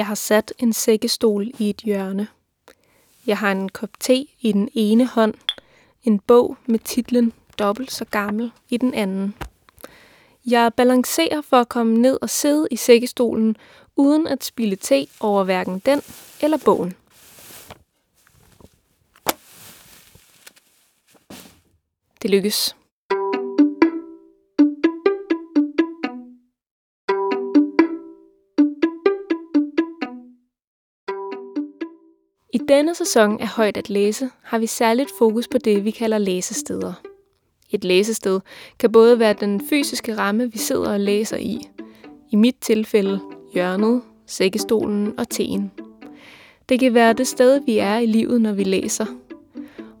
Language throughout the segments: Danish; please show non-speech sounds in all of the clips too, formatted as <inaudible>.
Jeg har sat en sækkestol i et hjørne. Jeg har en kop te i den ene hånd, en bog med titlen Dobbelt så gammel i den anden. Jeg balancerer for at komme ned og sidde i sækkestolen, uden at spille te over hverken den eller bogen. Det lykkes. I denne sæson af Højt at læse har vi særligt fokus på det, vi kalder læsesteder. Et læsested kan både være den fysiske ramme, vi sidder og læser i. I mit tilfælde hjørnet, sækkestolen og teen. Det kan være det sted, vi er i livet, når vi læser.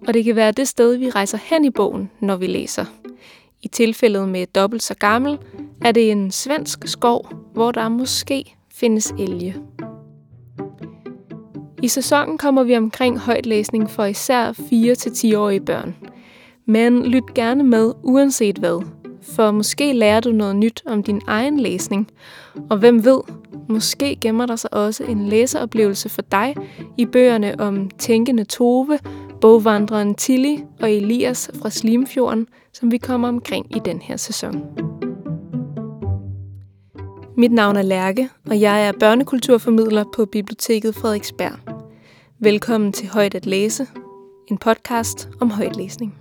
Og det kan være det sted, vi rejser hen i bogen, når vi læser. I tilfældet med dobbelt så gammel, er det en svensk skov, hvor der måske findes elge. I sæsonen kommer vi omkring højtlæsning for især 4-10-årige børn. Men lyt gerne med uanset hvad, for måske lærer du noget nyt om din egen læsning. Og hvem ved, måske gemmer der sig også en læseoplevelse for dig i bøgerne om Tænkende Tove, bogvandreren Tilly og Elias fra Slimfjorden, som vi kommer omkring i den her sæson. Mit navn er Lærke, og jeg er børnekulturformidler på Biblioteket Frederiksberg. Velkommen til Højt at læse, en podcast om højtlæsning.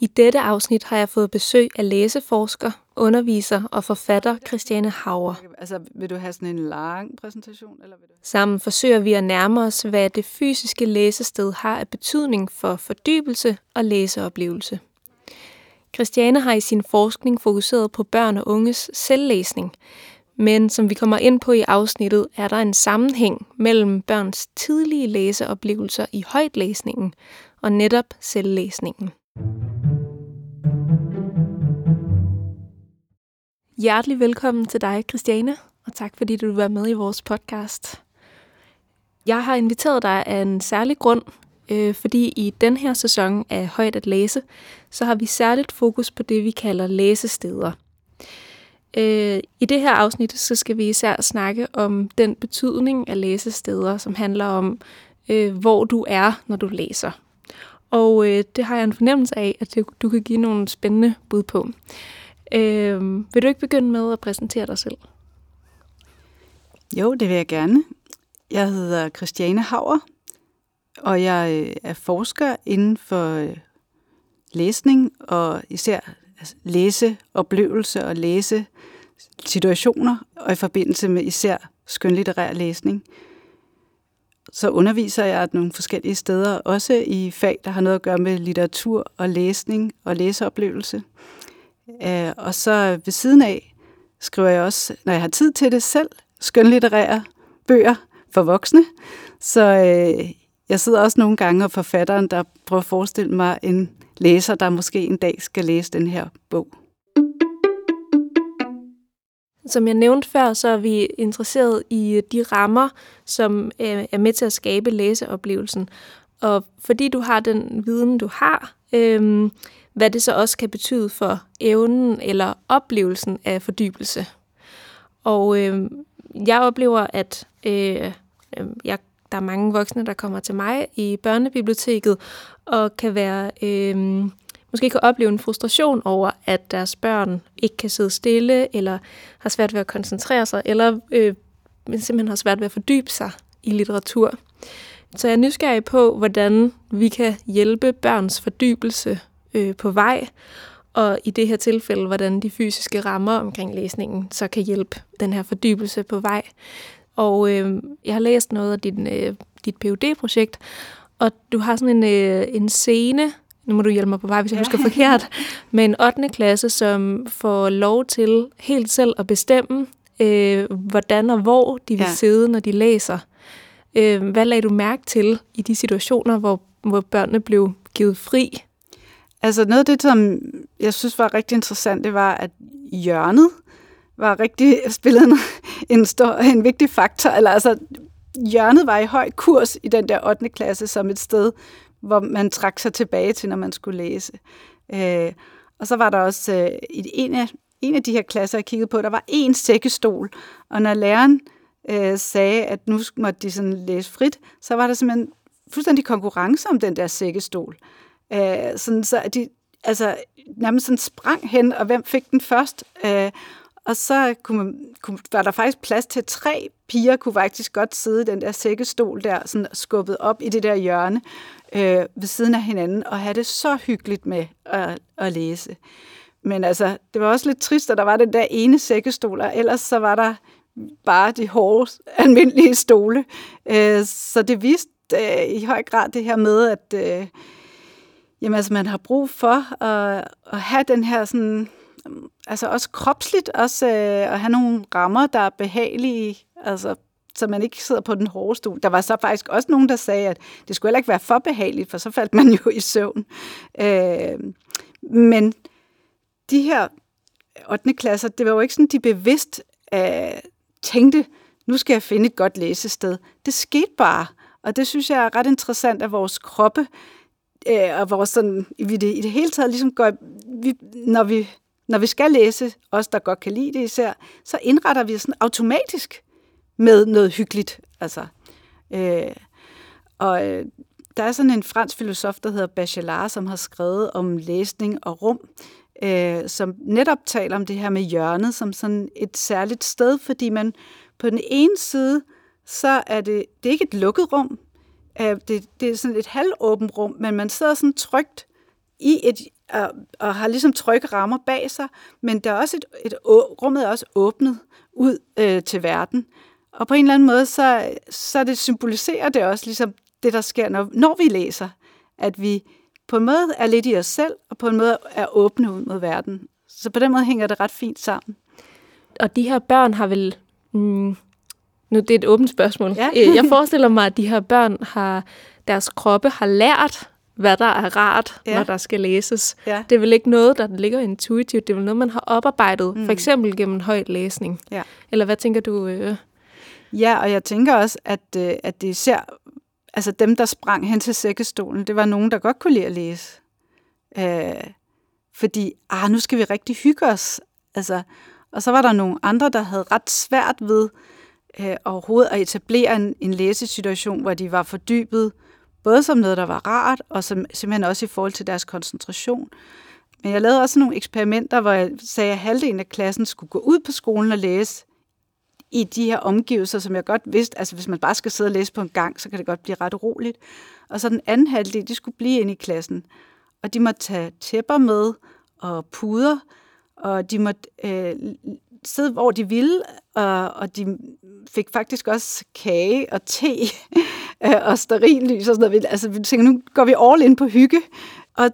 I dette afsnit har jeg fået besøg af læseforsker, underviser og forfatter Christiane Hauer. Altså, vil du have sådan en lang præsentation? Eller vil du? Sammen forsøger vi at nærme os, hvad det fysiske læsested har af betydning for fordybelse og læseoplevelse. Christiane har i sin forskning fokuseret på børn og unges selvlæsning, men som vi kommer ind på i afsnittet, er der en sammenhæng mellem børns tidlige læseoplevelser i højtlæsningen og netop selvlæsningen. Hjertelig velkommen til dig, Christiane, og tak fordi du vil være med i vores podcast. Jeg har inviteret dig af en særlig grund, øh, fordi i den her sæson af Højt at læse, så har vi særligt fokus på det, vi kalder læsesteder. Øh, I det her afsnit, så skal vi især snakke om den betydning af læsesteder, som handler om, øh, hvor du er, når du læser. Og øh, det har jeg en fornemmelse af, at du kan give nogle spændende bud på. Øh, vil du ikke begynde med at præsentere dig selv? Jo, det vil jeg gerne. Jeg hedder Christiane Hauer, og jeg øh, er forsker inden for øh, læsning og især altså, læseoplevelse og læse situationer, og i forbindelse med især skønlitterær læsning. Så underviser jeg nogle forskellige steder, også i fag, der har noget at gøre med litteratur og læsning og læseoplevelse. Øh, og så ved siden af skriver jeg også, når jeg har tid til det selv, skønlitterære bøger for voksne. Så øh, jeg sidder også nogle gange og forfatteren, der prøver at forestille mig en læser, der måske en dag skal læse den her bog. Som jeg nævnte før, så er vi interesseret i øh, de rammer, som øh, er med til at skabe læseoplevelsen. Og fordi du har den viden, du har, øhm, hvad det så også kan betyde for evnen eller oplevelsen af fordybelse. Og øhm, jeg oplever, at øh, øh jeg, der er mange voksne, der kommer til mig i børnebiblioteket og kan være øh, måske kan opleve en frustration over, at deres børn ikke kan sidde stille, eller har svært ved at koncentrere sig, eller øh, simpelthen har svært ved at fordybe sig i litteratur. Så jeg er nysgerrig på, hvordan vi kan hjælpe børns fordybelse øh, på vej, og i det her tilfælde, hvordan de fysiske rammer omkring læsningen så kan hjælpe den her fordybelse på vej. Og øh, jeg har læst noget af din, øh, dit phd projekt og du har sådan en, øh, en scene, nu må du hjælpe mig på vej, hvis jeg ja. husker forkert, <laughs> med en 8. klasse, som får lov til helt selv at bestemme, øh, hvordan og hvor de vil ja. sidde, når de læser. Øh, hvad lagde du mærke til i de situationer, hvor, hvor børnene blev givet fri? Altså noget af det, som jeg synes var rigtig interessant, det var, at hjørnet var rigtig spillet en, en, stor, en vigtig faktor. Eller altså, hjørnet var i høj kurs i den der 8. klasse som et sted, hvor man trak sig tilbage til, når man skulle læse. Øh, og så var der også øh, i en af en af de her klasser, jeg kiggede på, der var én sækkestol, og når læreren øh, sagde, at nu måtte de sådan læse frit, så var der simpelthen fuldstændig konkurrence om den der sækkestol. Øh, sådan, så de altså, nærmest sådan sprang hen, og hvem fik den først? Øh, og så kunne man, kunne, var der faktisk plads til tre piger, kunne faktisk godt sidde i den der sækkestol der, sådan skubbet op i det der hjørne øh, ved siden af hinanden, og have det så hyggeligt med at, at læse. Men altså, det var også lidt trist, at der var den der ene sækkestol, og ellers så var der bare de hårde, almindelige stole. Øh, så det viste øh, i høj grad det her med, at øh, jamen, altså, man har brug for at, at have den her sådan, altså også kropsligt, også øh, at have nogle rammer, der er behagelige, altså så man ikke sidder på den hårde stol. Der var så faktisk også nogen, der sagde, at det skulle heller ikke være for behageligt, for så faldt man <laughs> jo i søvn. Øh, men de her 8. klasser, det var jo ikke sådan, de bevidst øh, tænkte, nu skal jeg finde et godt læsested. Det skete bare, og det synes jeg er ret interessant, at vores kroppe øh, og vores sådan, i det, i det hele taget ligesom går, vi, når, vi, når vi skal læse, os der godt kan lide det især, så indretter vi sådan automatisk med noget hyggeligt. Altså, øh, og øh, der er sådan en fransk filosof, der hedder Bachelard, som har skrevet om læsning og rum, øh, som netop taler om det her med hjørnet som sådan et særligt sted, fordi man på den ene side, så er det, det er ikke et lukket rum, øh, det, det er sådan et halvåbent rum, men man sidder sådan trygt i et, og, og har ligesom trygge rammer bag sig, men der er også et, et rummet er også åbnet ud øh, til verden. Og på en eller anden måde, så, så det symboliserer det også ligesom det, der sker, når, når vi læser, at vi på en måde er lidt i os selv, og på en måde er åbne ud mod verden. Så på den måde hænger det ret fint sammen. Og de her børn har vel... Mm, nu det er et åbent spørgsmål. Ja. Øh, jeg forestiller mig, at de her børn har... Deres kroppe har lært, hvad der er rart, ja. når der skal læses. Ja. Det er vel ikke noget, der ligger intuitivt. Det er vel noget, man har oparbejdet, mm. for eksempel gennem højt læsning. Ja. Eller hvad tænker du? Øh? Ja, og jeg tænker også, at, øh, at det især altså dem, der sprang hen til sækkestolen, det var nogen, der godt kunne lide at læse. Øh, fordi, ah, nu skal vi rigtig hygge os. Altså, og så var der nogle andre, der havde ret svært ved øh, overhovedet at etablere en, en læsesituation, hvor de var fordybet, både som noget, der var rart, og som, simpelthen også i forhold til deres koncentration. Men jeg lavede også nogle eksperimenter, hvor jeg sagde, at halvdelen af klassen skulle gå ud på skolen og læse i de her omgivelser, som jeg godt vidste, altså hvis man bare skal sidde og læse på en gang, så kan det godt blive ret uroligt. Og så den anden halvdel, de skulle blive inde i klassen. Og de måtte tage tæpper med og puder, og de måtte øh, sidde, hvor de ville, og, og de fik faktisk også kage og te Øh, og sterillys og sådan noget. Altså, vi tænker, nu går vi all in på hygge. Og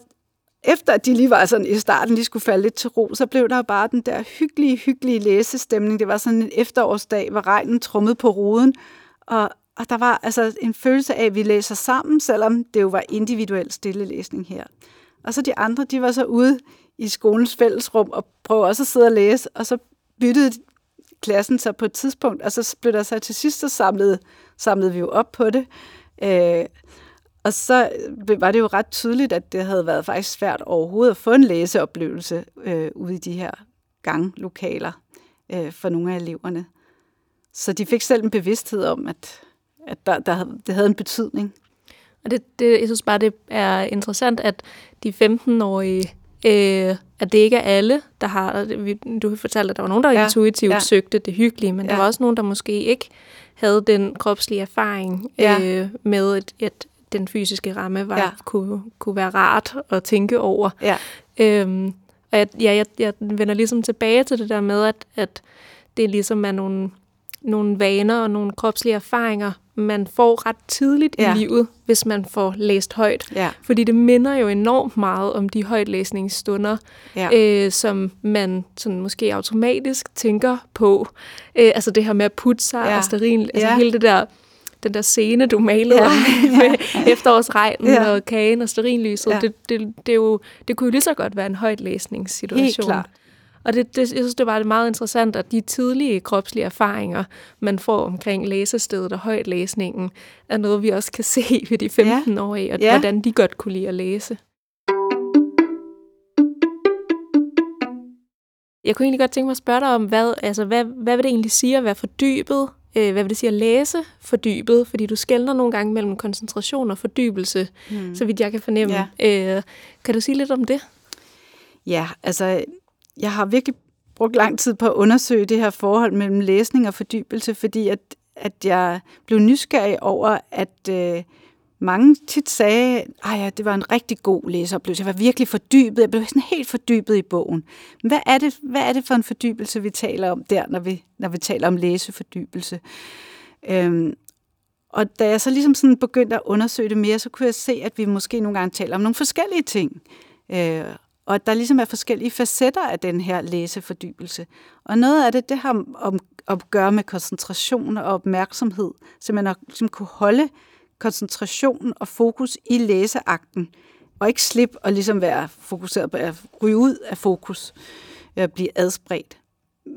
efter at de lige var sådan i starten, lige skulle falde lidt til ro, så blev der bare den der hyggelige, hyggelige læsestemning. Det var sådan en efterårsdag, hvor regnen trummede på ruden, og, og der var altså en følelse af, at vi læser sammen, selvom det jo var individuel stille læsning her. Og så de andre, de var så ude i skolens fællesrum og prøvede også at sidde og læse, og så byttede klassen så på et tidspunkt, og så blev der så til sidst, så samlede, samlede vi jo op på det. Øh, og så øh, var det jo ret tydeligt, at det havde været faktisk svært overhovedet at få en læseoplevelse øh, ude i de her ganglokaler øh, for nogle af eleverne. Så de fik selv en bevidsthed om, at, at der, der, det havde en betydning. Og det, det, jeg synes bare, det er interessant, at de 15-årige, øh, at det ikke er alle, der har... Du har fortalt, at der var nogen, der ja, intuitivt ja. søgte det hyggelige, men ja. der var også nogen, der måske ikke havde den kropslige erfaring ja. øh, med et, et, den fysiske ramme var, ja. kunne, kunne være rart at tænke over. Ja. Øhm, og jeg, ja, jeg, jeg vender ligesom tilbage til det der med, at, at det ligesom er nogle, nogle vaner og nogle kropslige erfaringer, man får ret tidligt ja. i livet, hvis man får læst højt. Ja. Fordi det minder jo enormt meget om de højtlæsningsstunder, ja. øh, som man sådan måske automatisk tænker på. Øh, altså det her med at putte sig ja. og sterin, altså ja. hele det der den der scene, du malede ja, om <laughs> med ja. efterårsregnen ja. og kagen og sterinlyset, ja. det, det, det, er jo, det kunne jo lige så godt være en højtlæsningssituation. Helt klart. Og det, det, jeg synes, det var det meget interessant, at de tidlige kropslige erfaringer, man får omkring læsestedet og højtlæsningen, er noget, vi også kan <laughs> se ved de 15-årige, og ja. hvordan de godt kunne lide at læse. jeg kunne egentlig godt tænke mig at spørge dig om, hvad, altså, hvad, hvad vil det egentlig sige at være fordybet? Øh, hvad vil det sige at læse fordybet? Fordi du skældner nogle gange mellem koncentration og fordybelse, mm. så vidt jeg kan fornemme. Ja. Øh, kan du sige lidt om det? Ja, altså, jeg har virkelig brugt lang tid på at undersøge det her forhold mellem læsning og fordybelse, fordi at, at jeg blev nysgerrig over, at øh, mange tit sagde, at ja, det var en rigtig god læseoplevelse. Jeg var virkelig fordybet. Jeg blev sådan helt fordybet i bogen. Men hvad er det, hvad er det for en fordybelse, vi taler om der, når vi, når vi taler om læsefordybelse? Øhm, og da jeg så ligesom sådan begyndte at undersøge det mere, så kunne jeg se, at vi måske nogle gange taler om nogle forskellige ting. Øh, og at der ligesom er forskellige facetter af den her læsefordybelse. Og noget af det, det har om, at gøre med koncentration og opmærksomhed, så man har ligesom kunne holde koncentration og fokus i læseakten, og ikke slippe og ligesom være fokuseret på at ryge ud af fokus, at blive adspredt.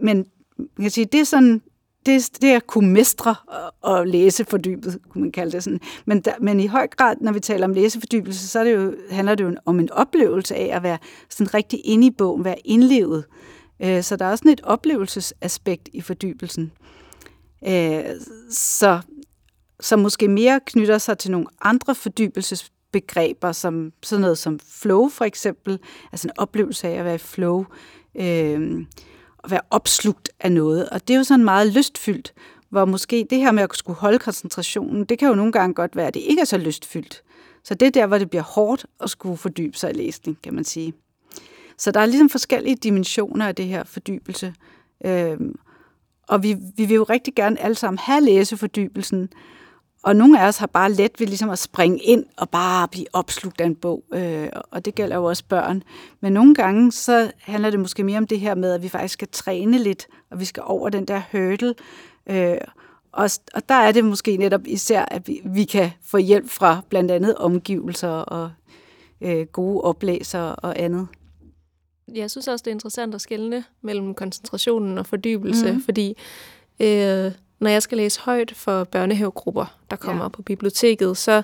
Men jeg kan sige, det er sådan, det er det at kunne mestre og læse fordybet, kunne man kalde det sådan. Men, der, men i høj grad, når vi taler om læsefordybelse, så er det jo, handler det jo om en oplevelse af at være sådan rigtig inde i bogen, være indlevet. Øh, så der er også sådan et oplevelsesaspekt i fordybelsen. Øh, så som måske mere knytter sig til nogle andre fordybelsesbegreber, som sådan noget som flow for eksempel, altså en oplevelse af at være i flow, øh, at være opslugt af noget. Og det er jo sådan meget lystfyldt, hvor måske det her med at skulle holde koncentrationen, det kan jo nogle gange godt være, at det ikke er så lystfyldt. Så det er der, hvor det bliver hårdt at skulle fordybe sig i læsning, kan man sige. Så der er ligesom forskellige dimensioner af det her fordybelse. Øhm, og vi, vi vil jo rigtig gerne alle sammen have læsefordybelsen, og nogle af os har bare let ved ligesom at springe ind og bare blive opslugt af en bog, øh, og det gælder jo også børn. Men nogle gange så handler det måske mere om det her med, at vi faktisk skal træne lidt, og vi skal over den der hurdle. Øh, og, og der er det måske netop især, at vi, vi kan få hjælp fra blandt andet omgivelser og øh, gode oplæser og andet. Jeg synes også, det er interessant at skelne mellem koncentrationen og fordybelse, mm. fordi øh, når jeg skal læse højt for børnehavegrupper, der kommer ja. på biblioteket, så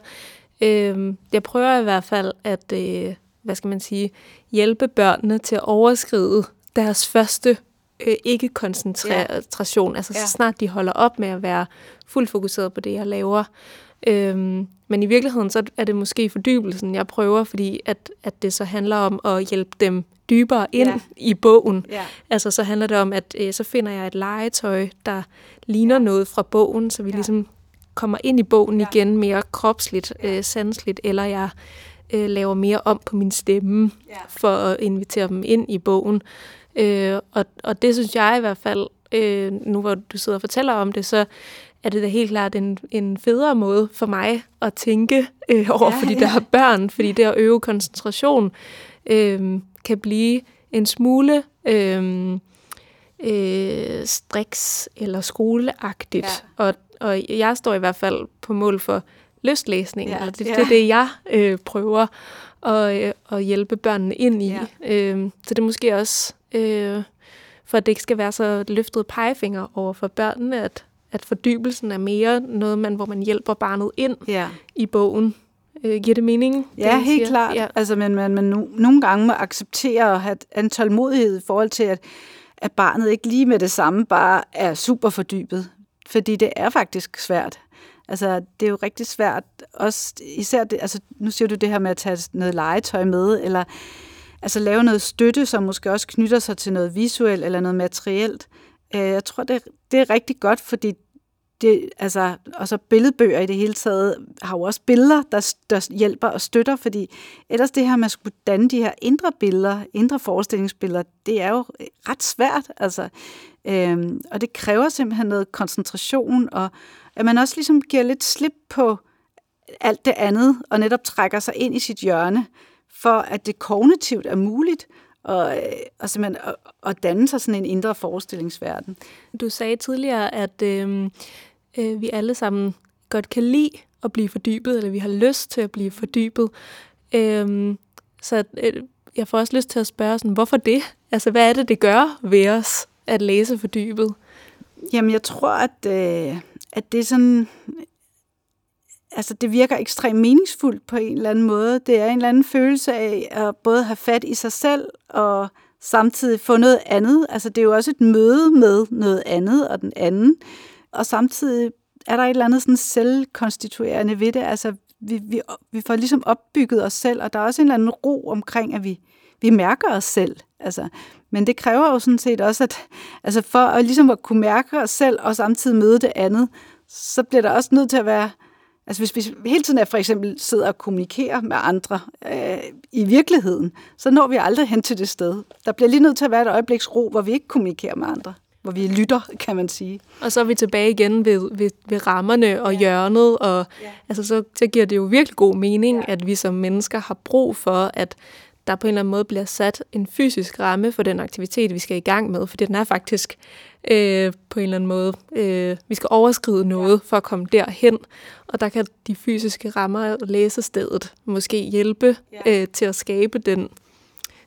øh, jeg prøver i hvert fald at, øh, hvad skal man sige, hjælpe børnene til at overskride deres første øh, ikke-koncentration. Ja. Altså ja. så snart de holder op med at være fuldt fokuseret på det, jeg laver. Øhm, men i virkeligheden så er det måske fordybelsen, jeg prøver, fordi at, at det så handler om at hjælpe dem dybere ind ja. i bogen. Ja. Altså så handler det om, at øh, så finder jeg et legetøj, der ligner ja. noget fra bogen, så vi ja. ligesom kommer ind i bogen ja. igen mere kropsligt, øh, sandsligt, eller jeg øh, laver mere om på min stemme ja. for at invitere dem ind i bogen. Øh, og, og det synes jeg i hvert fald, øh, nu hvor du sidder og fortæller om det, så er det da helt klart en, en federe måde for mig at tænke øh, over ja, for de ja. der børn, fordi det at øve koncentration øh, kan blive en smule øh, øh, striks eller skoleagtigt. Ja. Og, og jeg står i hvert fald på mål for lystlæsning, ja. eller det, ja. det er det, jeg øh, prøver at, øh, at hjælpe børnene ind i. Ja. Øh, så det er måske også, øh, for at det ikke skal være så løftet pegefinger over for børnene, at, at fordybelsen er mere noget, man, hvor man hjælper barnet ind ja. i bogen. Øh, giver det mening? Ja, det, helt siger? klart. Ja. Altså, men man, man no, nogle gange må acceptere at have en tålmodighed i forhold til, at, at barnet ikke lige med det samme bare er super fordybet. Fordi det er faktisk svært. Altså, det er jo rigtig svært, også især det, altså, nu siger du det her med at tage noget legetøj med, eller altså lave noget støtte, som måske også knytter sig til noget visuelt eller noget materielt. Øh, jeg tror, det, det er rigtig godt, fordi det, altså, og så billedbøger i det hele taget har jo også billeder, der, der hjælper og støtter, fordi ellers det her med at skulle danne de her indre billeder, indre forestillingsbilleder, det er jo øh, ret svært, altså. Øhm, og det kræver simpelthen noget koncentration, og at man også ligesom giver lidt slip på alt det andet, og netop trækker sig ind i sit hjørne, for at det kognitivt er muligt, og, og simpelthen at, at danne sig sådan en indre forestillingsverden. Du sagde tidligere, at øh, øh, vi alle sammen godt kan lide at blive fordybet, eller vi har lyst til at blive fordybet. Øh, så øh, jeg får også lyst til at spørge, sådan, hvorfor det? Altså, hvad er det, det gør ved os at læse fordybet? Jamen, jeg tror, at, øh, at det er sådan altså det virker ekstremt meningsfuldt på en eller anden måde. Det er en eller anden følelse af at både have fat i sig selv og samtidig få noget andet. Altså det er jo også et møde med noget andet og den anden. Og samtidig er der et eller andet sådan selvkonstituerende ved det. Altså vi, vi, vi får ligesom opbygget os selv, og der er også en eller anden ro omkring, at vi, vi mærker os selv. Altså, men det kræver jo sådan set også, at altså for at, ligesom at kunne mærke os selv og samtidig møde det andet, så bliver der også nødt til at være Altså hvis vi hele tiden er for eksempel sidder og kommunikerer med andre øh, i virkeligheden, så når vi aldrig hen til det sted. Der bliver lige nødt til at være et øjebliks ro, hvor vi ikke kommunikerer med andre. Hvor vi lytter, kan man sige. Og så er vi tilbage igen ved, ved, ved rammerne og ja. hjørnet. Og, ja. altså, så, så giver det jo virkelig god mening, ja. at vi som mennesker har brug for, at der på en eller anden måde bliver sat en fysisk ramme for den aktivitet, vi skal i gang med, for den er faktisk øh, på en eller anden måde, øh, vi skal overskride noget for at komme derhen, og der kan de fysiske rammer og læsestedet måske hjælpe øh, til at skabe den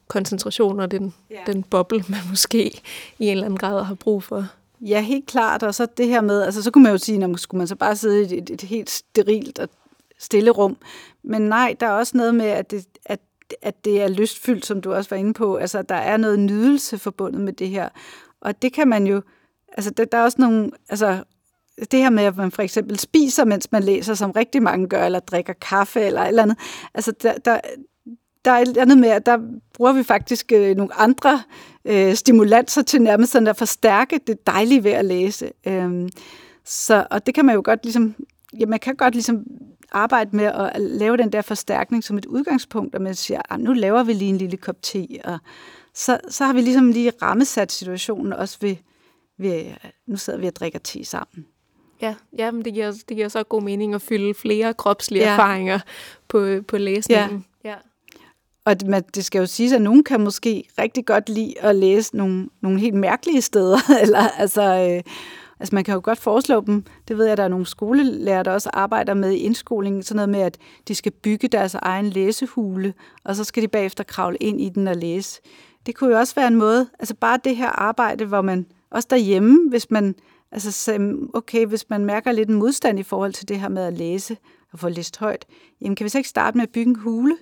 koncentration og den, ja. den boble, man måske i en eller anden grad har brug for. Ja, helt klart. Og så det her med, altså så kunne man jo sige, at skulle man så bare sidde i et, et helt sterilt og stille rum. Men nej, der er også noget med, at det, at at det er lystfyldt, som du også var inde på. Altså, der er noget nydelse forbundet med det her. Og det kan man jo, altså, der, der er også nogle, altså, det her med, at man for eksempel spiser, mens man læser, som rigtig mange gør, eller drikker kaffe, eller et eller andet. Altså, der, der, der er et andet med, at der bruger vi faktisk øh, nogle andre øh, stimulanser til nærmest sådan at forstærke det dejlige ved at læse. Øhm, så, og det kan man jo godt ligesom, ja, man kan godt ligesom arbejde med at lave den der forstærkning som et udgangspunkt, og man siger, at ah, nu laver vi lige en lille kop te, og så, så har vi ligesom lige rammesat situationen også ved, ved nu sidder vi og drikker te sammen. Ja, ja men det giver, det giver så god mening at fylde flere kropslige ja. erfaringer på, på læsningen. Ja. ja. Og det, det skal jo sige, at nogen kan måske rigtig godt lide at læse nogle, nogle helt mærkelige steder, <laughs> eller altså... Øh, Altså man kan jo godt foreslå dem, det ved jeg, at der er nogle skolelærer, der også arbejder med i indskolingen, sådan noget med, at de skal bygge deres egen læsehule, og så skal de bagefter kravle ind i den og læse. Det kunne jo også være en måde, altså bare det her arbejde, hvor man også derhjemme, hvis man, altså okay, hvis man mærker lidt en modstand i forhold til det her med at læse og få læst højt, jamen kan vi så ikke starte med at bygge en hule,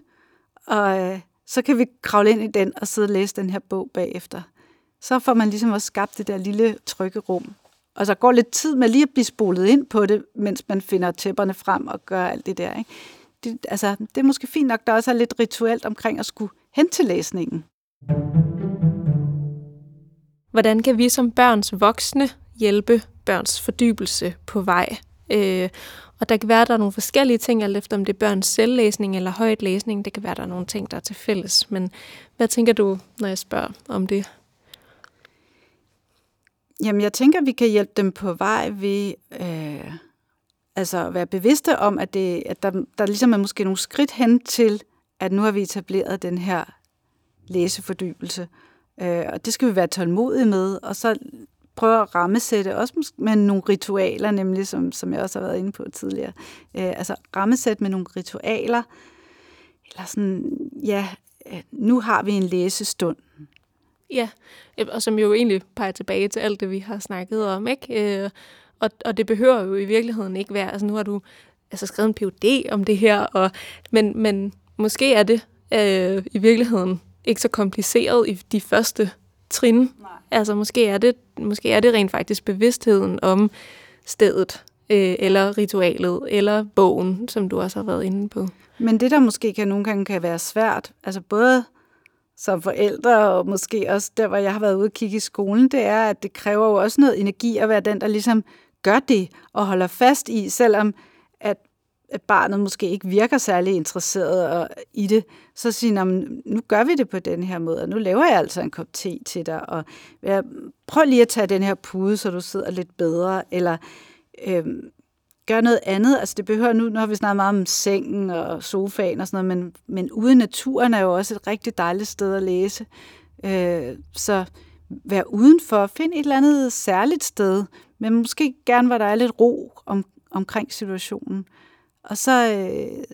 og øh, så kan vi kravle ind i den og sidde og læse den her bog bagefter. Så får man ligesom også skabt det der lille trygge rum. Og så går lidt tid med lige at blive spolet ind på det, mens man finder tæpperne frem og gør alt det der. Ikke? Det, altså, det er måske fint nok, der også er lidt rituelt omkring at skulle hen til læsningen. Hvordan kan vi som børns voksne hjælpe børns fordybelse på vej? Øh, og der kan være, der er nogle forskellige ting, alt efter om det er børns selvlæsning eller højt læsning. Det kan være, der er nogle ting, der er til fælles. Men hvad tænker du, når jeg spørger om det? Jamen, jeg tænker, vi kan hjælpe dem på vej ved øh, altså at være bevidste om, at, det, at der, der ligesom er måske nogle skridt hen til, at nu har vi etableret den her læsefordybelse. Øh, og det skal vi være tålmodige med, og så prøve at rammesætte også med nogle ritualer, nemlig som, som jeg også har været inde på tidligere. Øh, altså rammesætte med nogle ritualer, eller sådan, ja, øh, nu har vi en læsestund. Ja, og som jo egentlig peger tilbage til alt det, vi har snakket om, ikke? Øh, og, og det behøver jo i virkeligheden ikke være, altså nu har du altså skrevet en PhD om det her, og, men, men måske er det øh, i virkeligheden ikke så kompliceret i de første trin. Nej. Altså måske er, det, måske er det rent faktisk bevidstheden om stedet, øh, eller ritualet, eller bogen, som du også har været inde på. Men det, der måske kan nogle gange kan være svært, altså både som forældre, og måske også der, hvor jeg har været ude og kigge i skolen, det er, at det kræver jo også noget energi at være den, der ligesom gør det og holder fast i, selvom at, at barnet måske ikke virker særlig interesseret i det, så siger nu gør vi det på den her måde, og nu laver jeg altså en kop te til dig, og prøv lige at tage den her pude, så du sidder lidt bedre, eller øhm, gør noget andet. Altså det behøver nu, nu har vi snakket meget om sengen og sofaen og sådan noget, men, men ude i naturen er jo også et rigtig dejligt sted at læse. Øh, så vær udenfor, find et eller andet særligt sted, men måske gerne, hvor der er lidt ro om, omkring situationen. Og så, øh,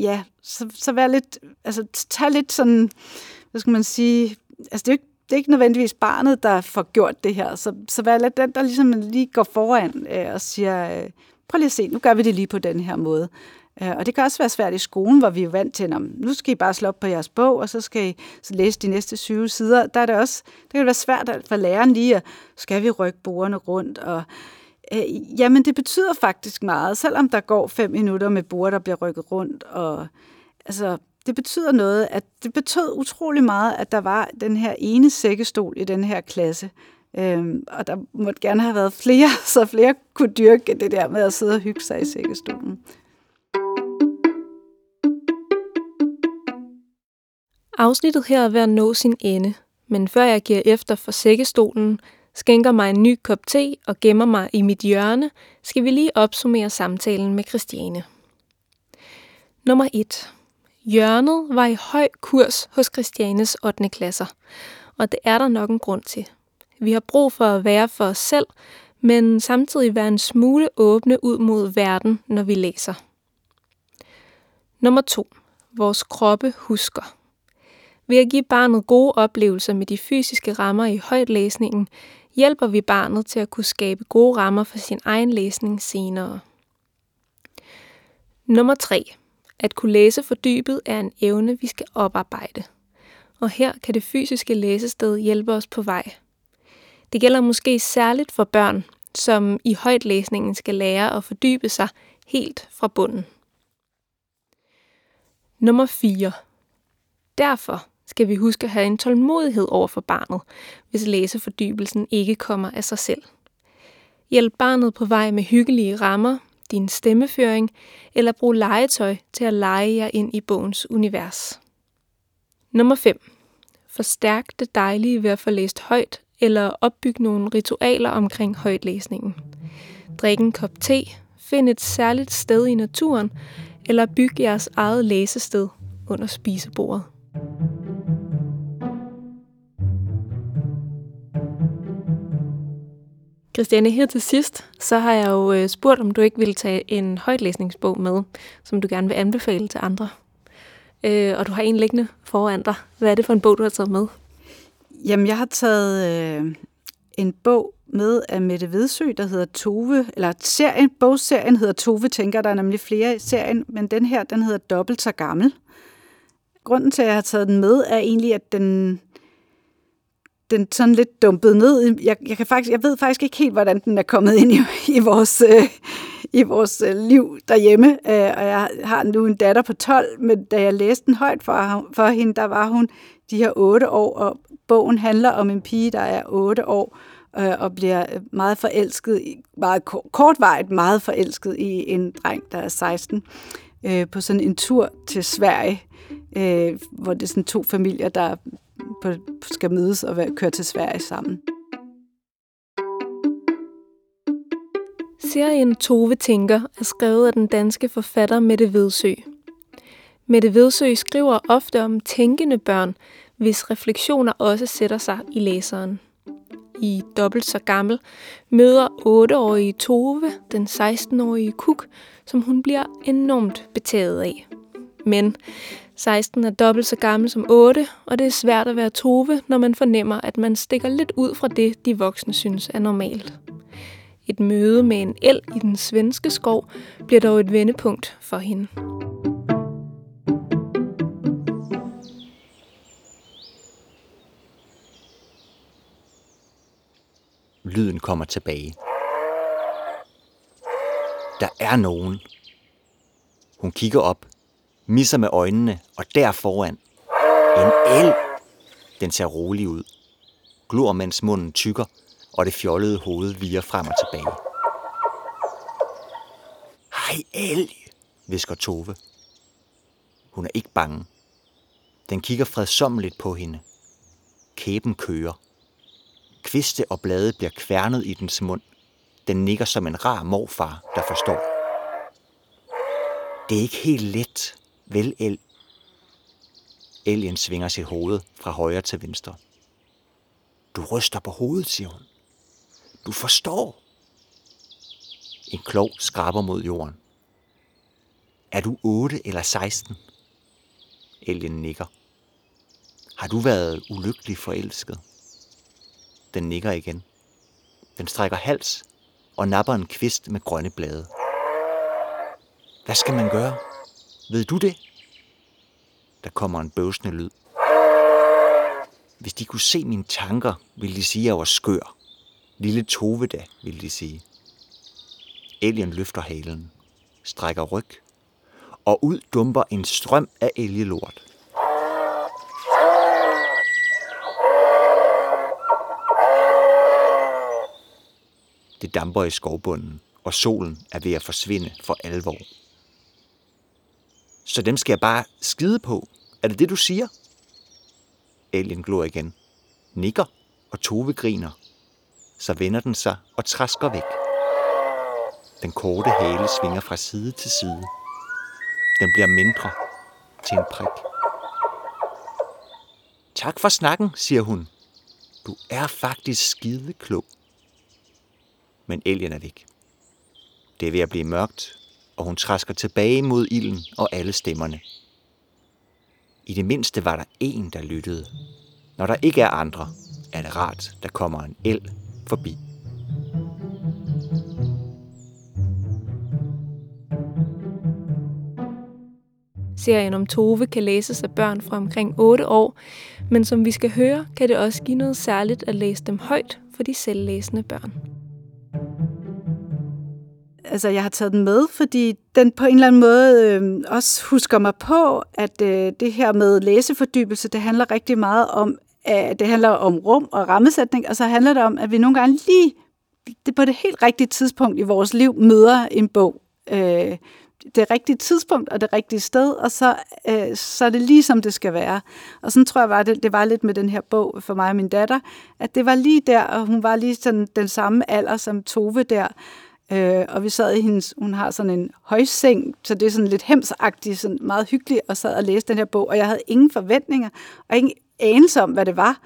ja, så, så vær lidt, altså tag lidt sådan, hvad skal man sige, altså det er ikke det er ikke nødvendigvis barnet, der får gjort det her. Så, så vær lidt den, der ligesom lige går foran øh, og siger, øh, prøv lige at se, nu gør vi det lige på den her måde. Øh, og det kan også være svært i skolen, hvor vi er vant til, at nu skal I bare slå op på jeres bog, og så skal I læse de næste 20 sider. Der er det også, det kan være svært for læreren lige at, skal vi rykke bordene rundt, og øh, jamen det betyder faktisk meget, selvom der går fem minutter med bord, der bliver rykket rundt, og altså, det betyder noget, at det betød utrolig meget, at der var den her ene sækkestol i den her klasse. Øhm, og der måtte gerne have været flere, <laughs> så flere kunne dyrke det der med at sidde og hygge sig i sækkestolen. Afsnittet her er ved at nå sin ende, men før jeg giver efter for sækkestolen, skænker mig en ny kop te og gemmer mig i mit hjørne, skal vi lige opsummere samtalen med Christiane. Nummer 1. Hjørnet var i høj kurs hos Christianes 8. klasser, og det er der nok en grund til. Vi har brug for at være for os selv, men samtidig være en smule åbne ud mod verden, når vi læser. Nummer 2. Vores kroppe husker. Ved at give barnet gode oplevelser med de fysiske rammer i højtlæsningen, hjælper vi barnet til at kunne skabe gode rammer for sin egen læsning senere. Nummer 3. At kunne læse fordybet er en evne, vi skal oparbejde. Og her kan det fysiske læsested hjælpe os på vej. Det gælder måske særligt for børn, som i højtlæsningen skal lære at fordybe sig helt fra bunden. Nummer 4. Derfor skal vi huske at have en tålmodighed over for barnet, hvis læsefordybelsen ikke kommer af sig selv. Hjælp barnet på vej med hyggelige rammer, din stemmeføring eller brug legetøj til at lege jer ind i bogens univers. Nummer 5. Forstærk det dejlige ved at få læst højt eller opbygge nogle ritualer omkring højtlæsningen. Drik en kop te, find et særligt sted i naturen, eller byg jeres eget læsested under spisebordet. Christiane, her til sidst, så har jeg jo øh, spurgt, om du ikke ville tage en højtlæsningsbog med, som du gerne vil anbefale til andre. Øh, og du har en liggende foran dig. Hvad er det for en bog, du har taget med? Jamen, jeg har taget øh, en bog med af Mette Vedsø, der hedder Tove, eller serien, bogserien hedder Tove, tænker der er nemlig flere i serien, men den her, den hedder Dobbelt så gammel. Grunden til, at jeg har taget den med, er egentlig, at den, den sådan lidt dumpet ned. Jeg, jeg, kan faktisk, jeg ved faktisk ikke helt, hvordan den er kommet ind i, i vores, øh, i vores øh, liv derhjemme. Øh, og jeg har nu en datter på 12, men da jeg læste den højt for, for hende, der var hun de her 8 år, og bogen handler om en pige, der er 8 år, øh, og bliver meget forelsket, meget kortvarigt meget forelsket i en dreng, der er 16, på sådan en tur til Sverige, hvor det er sådan to familier, der skal mødes og køre til Sverige sammen. Serien Tove Tænker er skrevet af den danske forfatter Mette Vedsø. Mette Vedsø skriver ofte om tænkende børn, hvis refleksioner også sætter sig i læseren. I Dobbelt så gammel møder 8-årige Tove den 16-årige Kuk, som hun bliver enormt betaget af. Men 16 er dobbelt så gammel som 8, og det er svært at være Tove, når man fornemmer, at man stikker lidt ud fra det, de voksne synes er normalt. Et møde med en el i den svenske skov bliver dog et vendepunkt for hende. Lyden kommer tilbage. Der er nogen. Hun kigger op misser med øjnene, og der foran en el. Den ser rolig ud. Glor, mens munden tykker, og det fjollede hoved viger frem og tilbage. Hej, elg, visker Tove. Hun er ikke bange. Den kigger fredsommeligt på hende. Kæben kører. Kviste og blade bliver kværnet i dens mund. Den nikker som en rar morfar, der forstår. Det er ikke helt let, Vel, El. Elgen svinger sit hoved fra højre til venstre. Du ryster på hovedet, siger hun. Du forstår. En klog skraber mod jorden. Er du 8 eller 16? Elgen nikker. Har du været ulykkelig forelsket? Den nikker igen. Den strækker hals og napper en kvist med grønne blade. Hvad skal man gøre? Ved du det? Der kommer en bøvsende lyd. Hvis de kunne se mine tanker, ville de sige, at jeg var skør. Lille Tove da, ville de sige. Alien løfter halen, strækker ryg, og ud dumper en strøm af elgelort. Det damper i skovbunden, og solen er ved at forsvinde for alvor. Så dem skal jeg bare skide på. Er det det, du siger? Alien glor igen, nikker, og Tove griner. Så vender den sig og træsker væk. Den korte hale svinger fra side til side. Den bliver mindre til en prik. Tak for snakken, siger hun. Du er faktisk skide klog. Men elgen er væk. Det er ved at blive mørkt, og hun træsker tilbage mod ilden og alle stemmerne. I det mindste var der en, der lyttede. Når der ikke er andre, er det rart, der kommer en el forbi. Serien om Tove kan læses af børn fra omkring 8 år, men som vi skal høre, kan det også give noget særligt at læse dem højt for de selvlæsende børn. Altså, jeg har taget den med, fordi den på en eller anden måde øh, også husker mig på, at øh, det her med læsefordybelse, det handler rigtig meget om, Øh, det handler om rum og rammesætning, og så handler det om, at vi nogle gange lige det på det helt rigtige tidspunkt i vores liv møder en bog. Øh, det rigtige tidspunkt og det rigtige sted, og så, øh, så er det lige som det skal være. Og sådan tror jeg var det, det var lidt med den her bog for mig og min datter, at det var lige der, og hun var lige sådan den samme alder som Tove der, øh, og vi sad i hendes, hun har sådan en højseng, så det er sådan lidt hemsagtigt, sådan meget hyggeligt, og sad og læste den her bog, og jeg havde ingen forventninger, og ingen anelse om, hvad det var.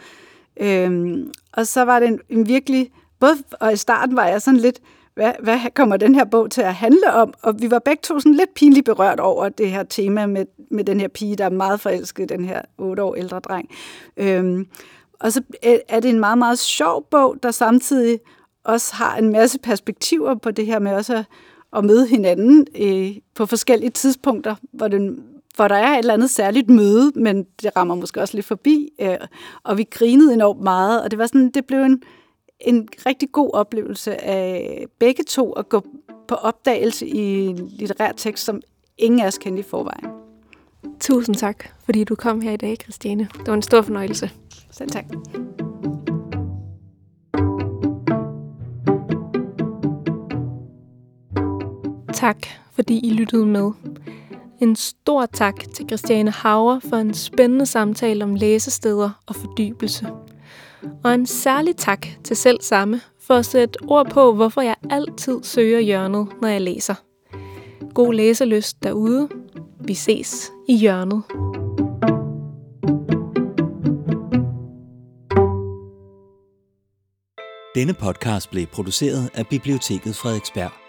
Øhm, og så var det en, en virkelig, både, og i starten var jeg sådan lidt, hvad, hvad kommer den her bog til at handle om? Og vi var begge to sådan lidt pinligt berørt over det her tema med, med den her pige, der er meget forelsket, den her otte år ældre dreng. Øhm, og så er det en meget, meget sjov bog, der samtidig også har en masse perspektiver på det her med også at, at møde hinanden øh, på forskellige tidspunkter, hvor, den, hvor der er et eller andet særligt møde, men det rammer måske også lidt forbi. Øh, og vi grinede enormt meget, og det var sådan, det blev en, en rigtig god oplevelse af begge to at gå på opdagelse i en litterær tekst, som ingen af os kendte i forvejen. Tusind tak, fordi du kom her i dag, Christiane. Det var en stor fornøjelse. Selv tak. Tak, fordi I lyttede med. En stor tak til Christiane Hauer for en spændende samtale om læsesteder og fordybelse. Og en særlig tak til selv samme for at sætte ord på, hvorfor jeg altid søger hjørnet, når jeg læser. God læselyst derude. Vi ses i hjørnet. Denne podcast blev produceret af Biblioteket Frederiksberg.